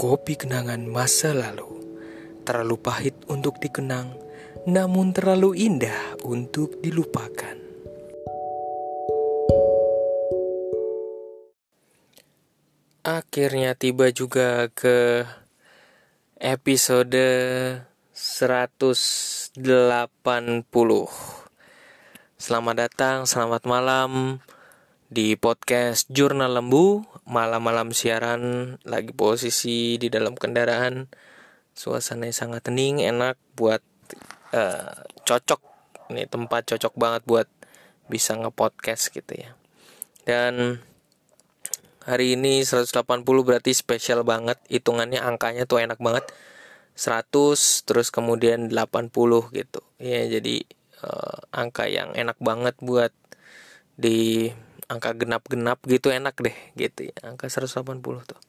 Kopi kenangan masa lalu. Terlalu pahit untuk dikenang Namun terlalu indah untuk dilupakan. Akhirnya tiba juga ke episode 180 Selamat datang, selamat malam di podcast Jurnal Lembu malam-malam siaran lagi posisi di dalam kendaraan. Suasananya sangat hening enak buat uh, cocok. Ini tempat cocok banget buat bisa ngepodcast gitu ya. Dan hari ini 180 berarti spesial banget. Hitungannya angkanya tuh enak banget. 100 terus kemudian 80 gitu. Ya jadi uh, angka yang enak banget buat di angka genap-genap gitu enak deh gitu ya. Angka 180 tuh.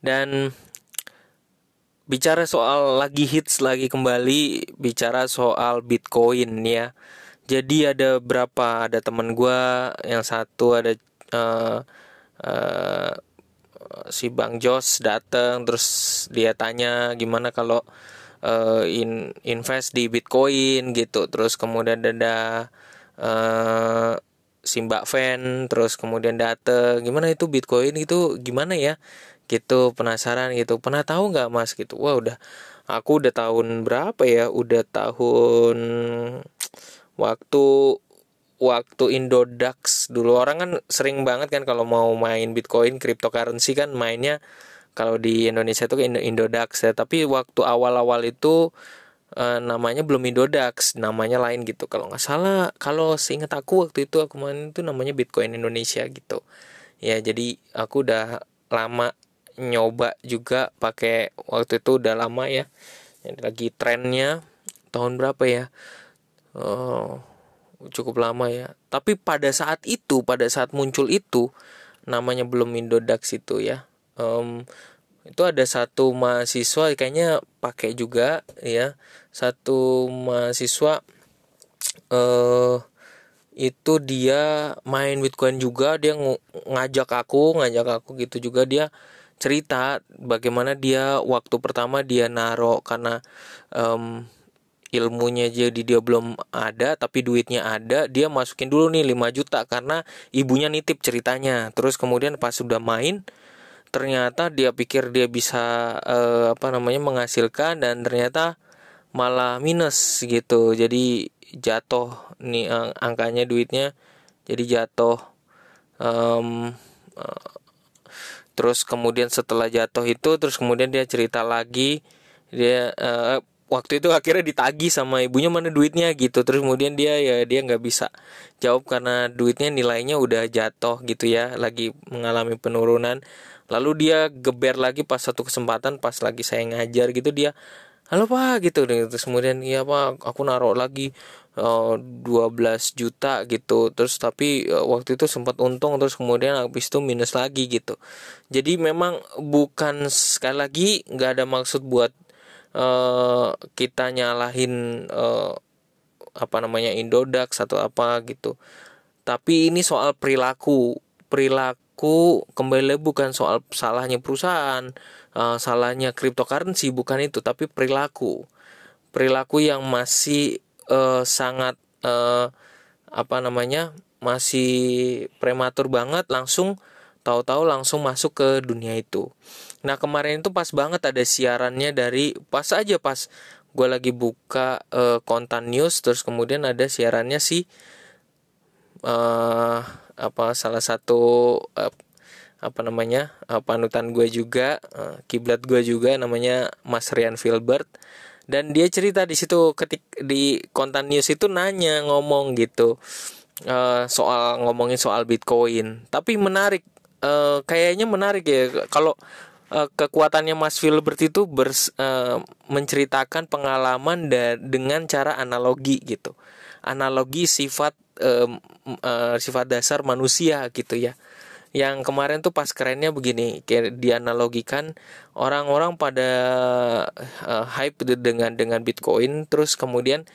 Dan bicara soal lagi hits lagi kembali bicara soal Bitcoin ya. Jadi ada berapa? Ada teman gue yang satu ada uh, uh, si Bang Jos datang terus dia tanya gimana kalau uh, in, invest di Bitcoin gitu. Terus kemudian ada uh, si Mbak Fan terus kemudian dateng. Gimana itu Bitcoin itu? Gimana ya? Gitu penasaran gitu. Pernah tahu nggak Mas? Gitu. Wah udah. Aku udah tahun berapa ya? Udah tahun waktu waktu Indodax dulu. Orang kan sering banget kan kalau mau main Bitcoin cryptocurrency kan mainnya kalau di Indonesia itu Indodax ya. Tapi waktu awal-awal itu uh, namanya belum Indodax, namanya lain gitu. Kalau nggak salah, kalau seingat aku waktu itu aku main itu namanya Bitcoin Indonesia gitu. Ya, jadi aku udah lama nyoba juga pakai waktu itu udah lama ya. Yang lagi trennya tahun berapa ya? Oh, cukup lama ya. Tapi pada saat itu, pada saat muncul itu namanya belum Indodax itu ya. Um, itu ada satu mahasiswa kayaknya pakai juga ya. Satu mahasiswa eh itu dia main Bitcoin juga. Dia ngajak aku ngajak aku gitu juga. Dia cerita bagaimana dia waktu pertama dia naro karena um, ilmunya jadi dia belum ada tapi duitnya ada dia masukin dulu nih 5 juta karena ibunya nitip ceritanya. Terus kemudian pas sudah main ternyata dia pikir dia bisa uh, apa namanya menghasilkan dan ternyata malah minus gitu. Jadi jatuh nih ang angkanya duitnya jadi jatuh um, terus kemudian setelah jatuh itu terus kemudian dia cerita lagi dia uh, waktu itu akhirnya ditagi sama ibunya mana duitnya gitu. Terus kemudian dia ya dia nggak bisa jawab karena duitnya nilainya udah jatuh gitu ya lagi mengalami penurunan lalu dia geber lagi pas satu kesempatan pas lagi saya ngajar gitu dia halo pak gitu. Terus kemudian iya pak aku naruh lagi eh, 12 juta gitu. Terus tapi uh, waktu itu sempat untung terus kemudian habis itu minus lagi gitu. Jadi memang bukan sekali lagi nggak ada maksud buat uh, kita nyalahin uh, apa namanya Indodax atau apa gitu. Tapi ini soal perilaku perilaku aku kembali bukan soal salahnya perusahaan, uh, salahnya cryptocurrency bukan itu, tapi perilaku. Perilaku yang masih uh, sangat uh, apa namanya? masih prematur banget langsung tahu-tahu langsung masuk ke dunia itu. Nah, kemarin itu pas banget ada siarannya dari pas aja pas gue lagi buka uh, konten news terus kemudian ada siarannya si uh, apa salah satu uh, apa namanya uh, panutan gue juga uh, kiblat gue juga namanya Mas Rian Filbert. Dan dia cerita di situ ketik di konten news itu nanya ngomong gitu uh, soal ngomongin soal Bitcoin. Tapi menarik uh, kayaknya menarik ya kalau kekuatannya Mas Filbert itu bers, uh, menceritakan pengalaman da dengan cara analogi gitu analogi sifat uh, uh, sifat dasar manusia gitu ya. Yang kemarin tuh pas kerennya begini kayak dianalogikan orang-orang pada uh, hype dengan dengan Bitcoin terus kemudian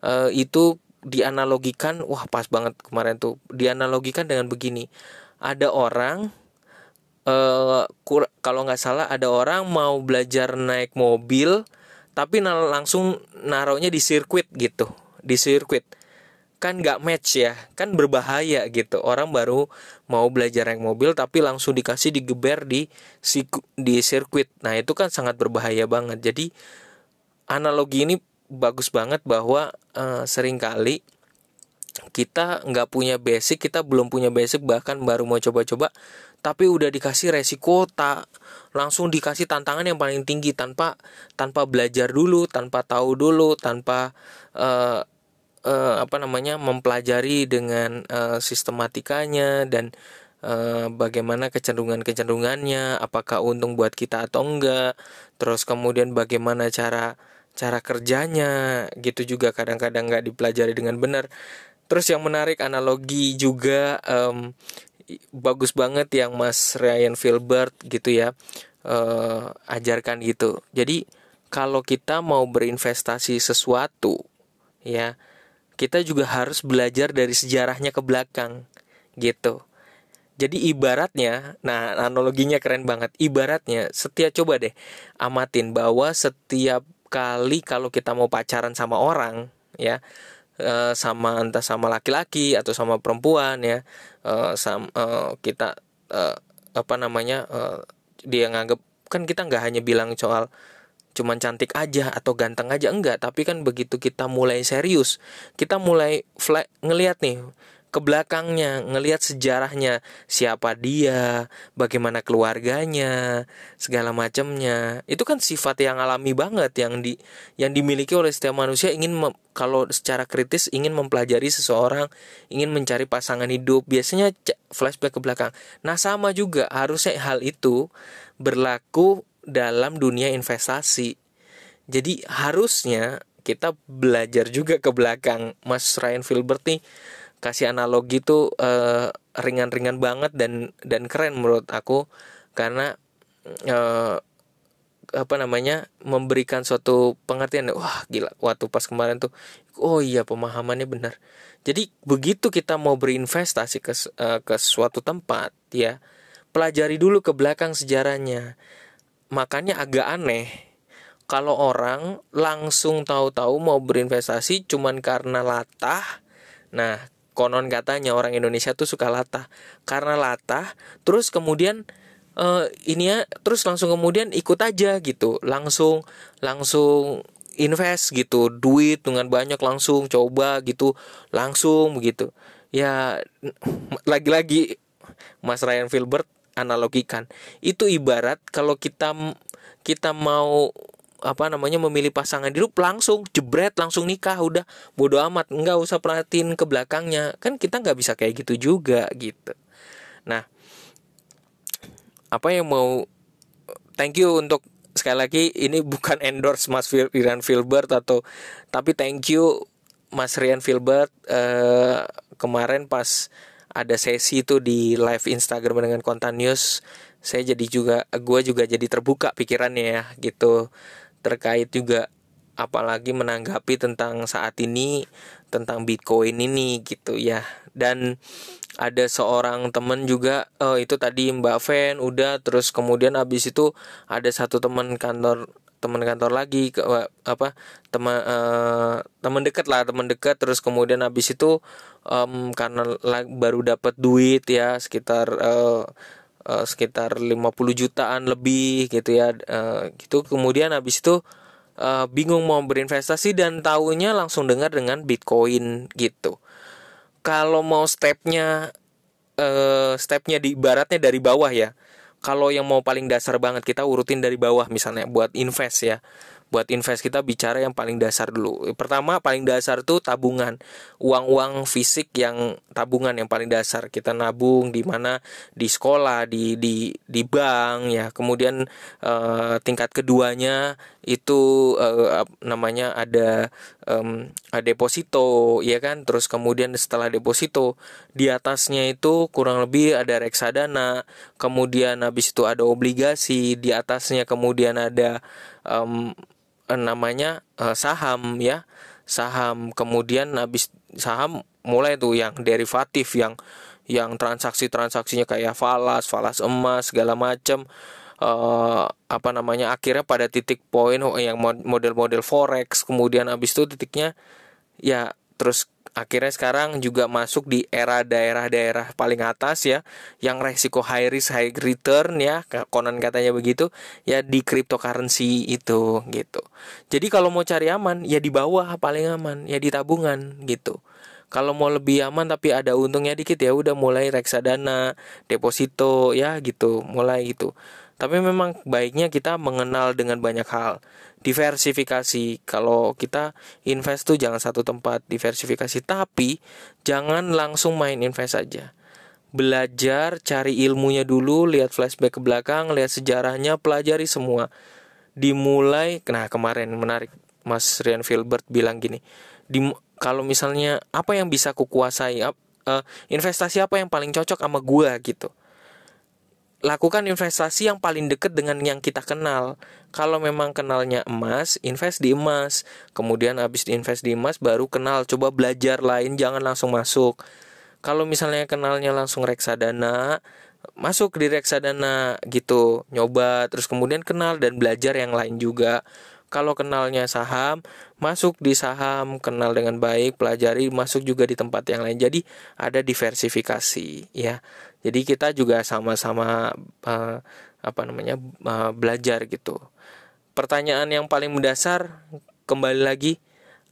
uh, itu dianalogikan wah pas banget kemarin tuh dianalogikan dengan begini. Ada orang uh, kalau nggak salah ada orang mau belajar naik mobil tapi langsung naruhnya di sirkuit gitu di sirkuit. Kan nggak match ya kan berbahaya gitu. Orang baru mau belajar naik mobil tapi langsung dikasih digeber di di sirkuit. Nah itu kan sangat berbahaya banget. Jadi analogi ini bagus banget bahwa uh, sering kali kita nggak punya basic kita belum punya basic bahkan baru mau coba-coba tapi udah dikasih resiko tak langsung dikasih tantangan yang paling tinggi tanpa tanpa belajar dulu tanpa tahu dulu tanpa uh, uh, apa namanya mempelajari dengan uh, sistematikanya dan uh, bagaimana kecenderungan-kecenderungannya, apakah untung buat kita atau enggak, terus kemudian bagaimana cara cara kerjanya, gitu juga kadang-kadang nggak dipelajari dengan benar. Terus yang menarik analogi juga um, bagus banget yang Mas Ryan Filbert gitu ya uh, ajarkan gitu. Jadi kalau kita mau berinvestasi sesuatu ya kita juga harus belajar dari sejarahnya ke belakang gitu. Jadi ibaratnya, nah analoginya keren banget. Ibaratnya setiap coba deh amatin bahwa setiap kali kalau kita mau pacaran sama orang ya eh, sama entah sama laki-laki atau sama perempuan ya eh, sama eh, kita apa namanya dia nganggep kan kita nggak hanya bilang soal cuman cantik aja atau ganteng aja enggak. Tapi kan begitu kita mulai serius kita mulai fly, ngelihat nih ke belakangnya ngelihat sejarahnya siapa dia bagaimana keluarganya segala macamnya itu kan sifat yang alami banget yang di yang dimiliki oleh setiap manusia ingin mem, kalau secara kritis ingin mempelajari seseorang ingin mencari pasangan hidup biasanya flashback ke belakang nah sama juga harusnya hal itu berlaku dalam dunia investasi. Jadi harusnya kita belajar juga ke belakang. Mas Ryan Filbert nih kasih analogi tuh uh, ringan-ringan banget dan dan keren menurut aku karena uh, apa namanya memberikan suatu pengertian wah gila waktu pas kemarin tuh oh iya pemahamannya benar jadi begitu kita mau berinvestasi ke uh, ke suatu tempat ya pelajari dulu ke belakang sejarahnya makanya agak aneh kalau orang langsung tahu-tahu mau berinvestasi cuman karena latah. Nah, konon katanya orang Indonesia tuh suka latah. Karena latah, terus kemudian uh, ini ya, terus langsung kemudian ikut aja gitu. Langsung langsung invest gitu, duit dengan banyak langsung coba gitu, langsung begitu. Ya lagi-lagi Mas Ryan Filbert analogikan itu ibarat kalau kita kita mau apa namanya memilih pasangan hidup langsung jebret langsung nikah udah. Bodoh amat nggak usah perhatiin ke belakangnya. Kan kita nggak bisa kayak gitu juga gitu. Nah apa yang mau thank you untuk sekali lagi ini bukan endorse Mas Rian Filbert atau tapi thank you Mas Rian Filbert eh, kemarin pas ada sesi itu di live Instagram dengan konten news saya jadi juga gue juga jadi terbuka pikirannya ya gitu terkait juga apalagi menanggapi tentang saat ini tentang Bitcoin ini gitu ya. Dan ada seorang temen juga oh itu tadi Mbak Ven udah terus kemudian abis itu ada satu teman kantor teman kantor lagi ke apa teman uh, teman dekat lah teman dekat terus kemudian habis itu um, karena baru dapat duit ya sekitar uh, uh, sekitar 50 jutaan lebih gitu ya. Uh, gitu. Kemudian habis itu uh, bingung mau berinvestasi dan tahunya langsung dengar dengan Bitcoin gitu. Kalau mau stepnya uh, stepnya di baratnya dari bawah ya. Kalau yang mau paling dasar banget kita urutin dari bawah misalnya buat invest ya buat invest kita bicara yang paling dasar dulu. Pertama paling dasar tuh tabungan. Uang-uang fisik yang tabungan yang paling dasar. Kita nabung di mana di sekolah, di di di bank ya. Kemudian uh, tingkat keduanya itu uh, namanya ada um, deposito ya kan terus kemudian setelah deposito di atasnya itu kurang lebih ada reksadana kemudian habis itu ada obligasi di atasnya kemudian ada um, namanya uh, saham ya. Saham kemudian habis saham mulai tuh yang derivatif yang yang transaksi-transaksinya kayak falas, falas emas segala macam uh, apa namanya akhirnya pada titik poin oh, yang model-model forex kemudian habis itu titiknya ya terus akhirnya sekarang juga masuk di era daerah-daerah paling atas ya yang resiko high risk high return ya konon katanya begitu ya di cryptocurrency itu gitu. Jadi kalau mau cari aman ya di bawah paling aman ya di tabungan gitu. Kalau mau lebih aman tapi ada untungnya dikit ya udah mulai reksadana deposito ya gitu mulai gitu. Tapi memang baiknya kita mengenal dengan banyak hal diversifikasi. Kalau kita invest tuh jangan satu tempat diversifikasi. Tapi jangan langsung main invest saja. Belajar cari ilmunya dulu lihat flashback ke belakang lihat sejarahnya pelajari semua. Dimulai nah kemarin menarik Mas Rian Filbert bilang gini di kalau misalnya apa yang bisa kukuasai uh, investasi apa yang paling cocok sama gua? Gitu lakukan investasi yang paling dekat dengan yang kita kenal. Kalau memang kenalnya emas, invest di emas. Kemudian habis invest di emas baru kenal, coba belajar lain, jangan langsung masuk. Kalau misalnya kenalnya langsung reksadana, masuk di reksadana gitu, nyoba terus kemudian kenal dan belajar yang lain juga. Kalau kenalnya saham, masuk di saham, kenal dengan baik, pelajari, masuk juga di tempat yang lain. Jadi ada diversifikasi, ya. Jadi kita juga sama-sama uh, apa namanya uh, belajar gitu. Pertanyaan yang paling mendasar kembali lagi,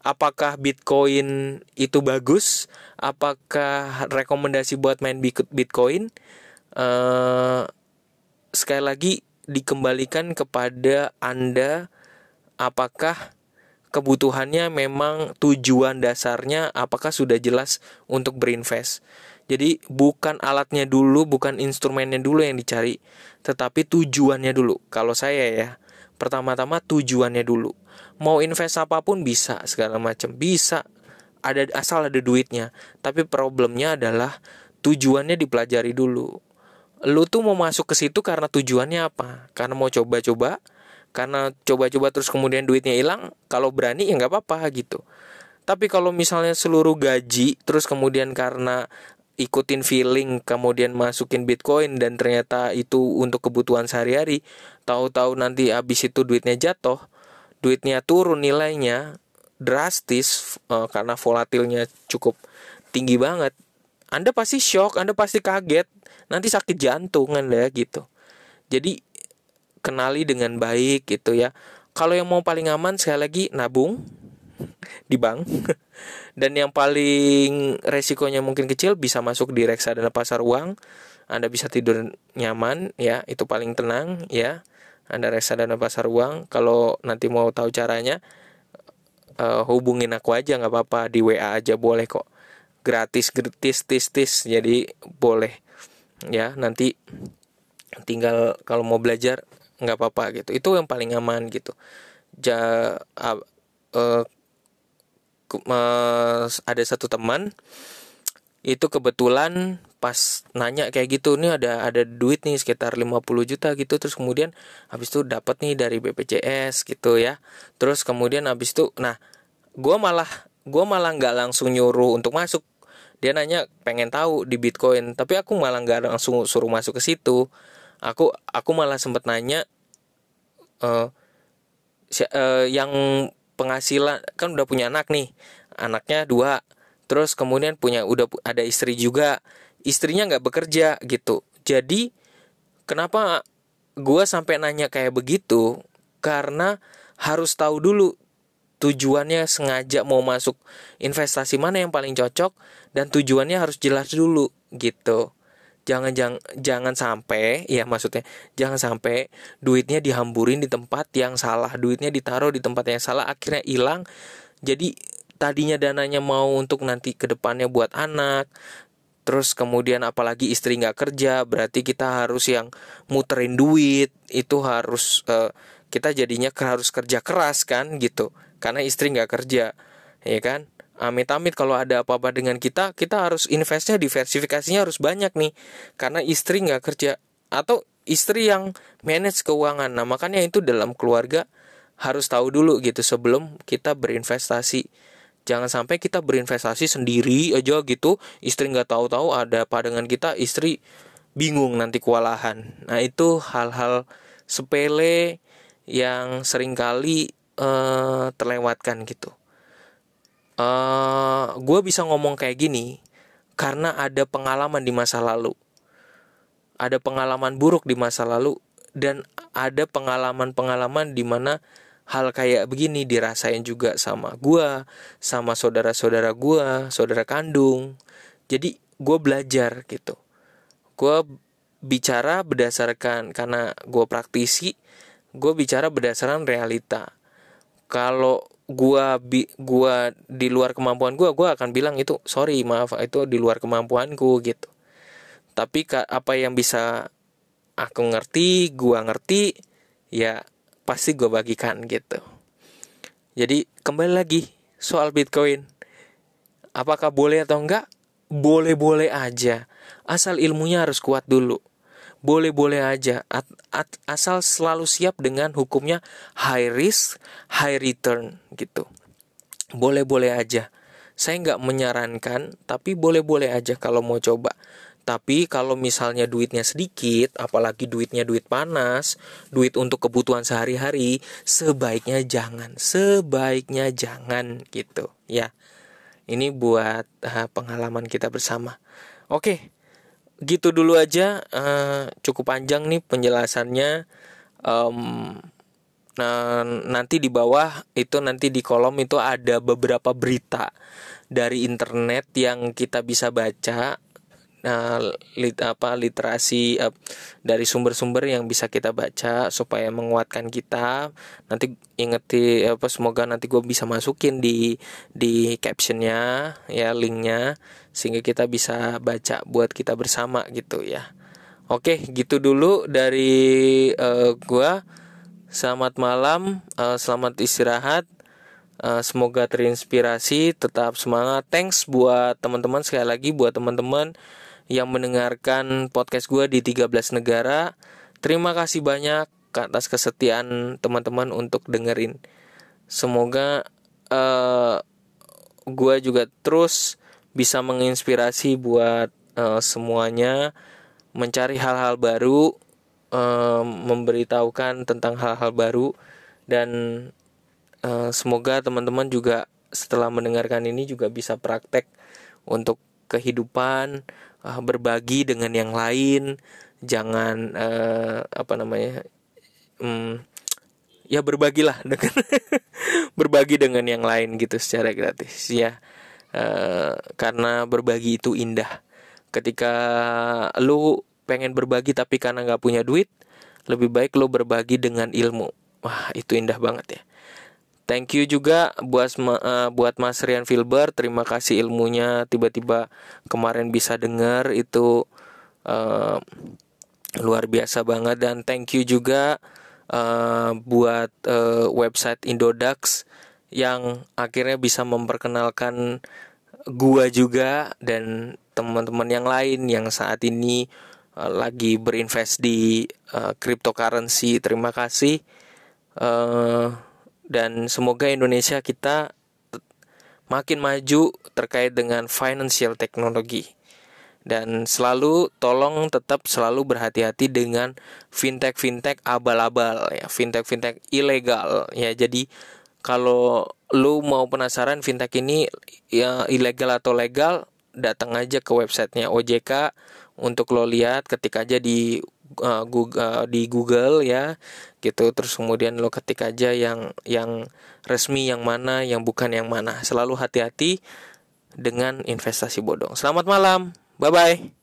apakah Bitcoin itu bagus? Apakah rekomendasi buat main Bitcoin? Uh, sekali lagi dikembalikan kepada Anda apakah kebutuhannya memang tujuan dasarnya apakah sudah jelas untuk berinvest. Jadi bukan alatnya dulu, bukan instrumennya dulu yang dicari, tetapi tujuannya dulu. Kalau saya ya, pertama-tama tujuannya dulu. Mau invest apa pun bisa, segala macam bisa. Ada asal ada duitnya. Tapi problemnya adalah tujuannya dipelajari dulu. Lu tuh mau masuk ke situ karena tujuannya apa? Karena mau coba-coba, karena coba-coba terus kemudian duitnya hilang kalau berani ya nggak apa-apa gitu. Tapi kalau misalnya seluruh gaji terus kemudian karena ikutin feeling kemudian masukin bitcoin dan ternyata itu untuk kebutuhan sehari-hari tahu-tahu nanti habis itu duitnya jatuh duitnya turun nilainya drastis uh, karena volatilnya cukup tinggi banget anda pasti shock anda pasti kaget nanti sakit jantung anda gitu. Jadi kenali dengan baik gitu ya. Kalau yang mau paling aman sekali lagi nabung di bank dan yang paling resikonya mungkin kecil bisa masuk di reksadana pasar uang. Anda bisa tidur nyaman ya, itu paling tenang ya. Anda reksadana pasar uang. Kalau nanti mau tahu caranya uh, hubungin aku aja nggak apa-apa di WA aja boleh kok. Gratis gratis tis tis jadi boleh ya nanti tinggal kalau mau belajar nggak apa-apa gitu. Itu yang paling aman gitu. Ja uh, uh, ada satu teman itu kebetulan pas nanya kayak gitu nih ada ada duit nih sekitar 50 juta gitu. Terus kemudian habis itu dapat nih dari BPJS gitu ya. Terus kemudian habis itu nah gue malah gue malah nggak langsung nyuruh untuk masuk. Dia nanya pengen tahu di Bitcoin? Tapi aku malah nggak langsung suruh masuk ke situ aku aku malah sempat nanya uh, uh, yang penghasilan kan udah punya anak nih anaknya dua terus kemudian punya udah ada istri juga istrinya nggak bekerja gitu. Jadi kenapa gue sampai nanya kayak begitu? Karena harus tahu dulu tujuannya sengaja mau masuk investasi mana yang paling cocok dan tujuannya harus jelas dulu gitu jangan jangan jangan sampai ya maksudnya jangan sampai duitnya dihamburin di tempat yang salah duitnya ditaruh di tempat yang salah akhirnya hilang. Jadi tadinya dananya mau untuk nanti ke depannya buat anak terus kemudian apalagi istri nggak kerja berarti kita harus yang muterin duit itu harus uh, kita jadinya harus kerja keras kan gitu. Karena istri nggak kerja ya kan amit-amit kalau ada apa-apa dengan kita, kita harus investnya diversifikasinya harus banyak nih. Karena istri nggak kerja atau istri yang manage keuangan. Nah makanya itu dalam keluarga harus tahu dulu gitu sebelum kita berinvestasi. jangan sampai kita berinvestasi sendiri aja gitu istri nggak tahu-tahu ada apa dengan kita istri bingung nanti kewalahan nah itu hal-hal sepele yang sering kali uh, terlewatkan gitu uh, gue bisa ngomong kayak gini karena ada pengalaman di masa lalu ada pengalaman buruk di masa lalu dan ada pengalaman-pengalaman di mana hal kayak begini dirasain juga sama gue, sama saudara-saudara gue, saudara kandung. Jadi gue belajar gitu. Gue bicara berdasarkan karena gue praktisi, gue bicara berdasarkan realita. Kalau gue bi gua di luar kemampuan gue, gue akan bilang itu sorry maaf itu di luar kemampuanku gitu. Tapi apa yang bisa aku ngerti, gue ngerti, ya pasti gue bagikan gitu. Jadi kembali lagi soal Bitcoin. Apakah boleh atau enggak? Boleh-boleh aja. Asal ilmunya harus kuat dulu. Boleh-boleh aja. At, at, asal selalu siap dengan hukumnya high risk, high return gitu. Boleh-boleh aja. Saya nggak menyarankan, tapi boleh-boleh aja kalau mau coba. Tapi kalau misalnya duitnya sedikit, apalagi duitnya duit panas, duit untuk kebutuhan sehari-hari, sebaiknya jangan, sebaiknya jangan gitu ya. Ini buat uh, pengalaman kita bersama. Oke, gitu dulu aja. Uh, cukup panjang nih penjelasannya. Um, nah, nanti di bawah itu nanti di kolom itu ada beberapa berita dari internet yang kita bisa baca uh, lit, apa literasi uh, dari sumber-sumber yang bisa kita baca supaya menguatkan kita. Nanti ingeti apa semoga nanti gue bisa masukin di di captionnya ya linknya sehingga kita bisa baca buat kita bersama gitu ya. Oke gitu dulu dari uh, gue selamat malam uh, selamat istirahat. Semoga terinspirasi, tetap semangat. Thanks buat teman-teman sekali lagi buat teman-teman yang mendengarkan podcast gue di 13 negara. Terima kasih banyak atas kesetiaan teman-teman untuk dengerin. Semoga uh, eh, gue juga terus bisa menginspirasi buat uh, semuanya mencari hal-hal baru, uh, memberitahukan tentang hal-hal baru dan uh, semoga teman-teman juga setelah mendengarkan ini juga bisa praktek untuk kehidupan uh, berbagi dengan yang lain. Jangan uh, apa namanya um, ya berbagilah dengan berbagi dengan yang lain gitu secara gratis ya. Uh, karena berbagi itu indah. Ketika lu pengen berbagi tapi karena nggak punya duit lebih baik lu berbagi dengan ilmu. Wah itu indah banget ya Thank you juga buat uh, buat Mas Rian Filber, terima kasih ilmunya tiba-tiba kemarin bisa dengar itu uh, luar biasa banget dan thank you juga uh, buat uh, website Indodax yang akhirnya bisa memperkenalkan gua juga dan teman-teman yang lain yang saat ini uh, lagi berinvest di uh, cryptocurrency. Terima kasih. Uh, dan semoga Indonesia kita makin maju terkait dengan financial technology. Dan selalu tolong tetap selalu berhati-hati dengan fintech fintech abal-abal ya fintech fintech ilegal ya. Jadi kalau lu mau penasaran fintech ini ya ilegal atau legal datang aja ke websitenya OJK untuk lo lihat ketik aja di uh, Google uh, di Google ya gitu. Terus kemudian lo ketik aja yang yang resmi yang mana yang bukan yang mana. Selalu hati-hati dengan investasi bodong. Selamat malam. Bye bye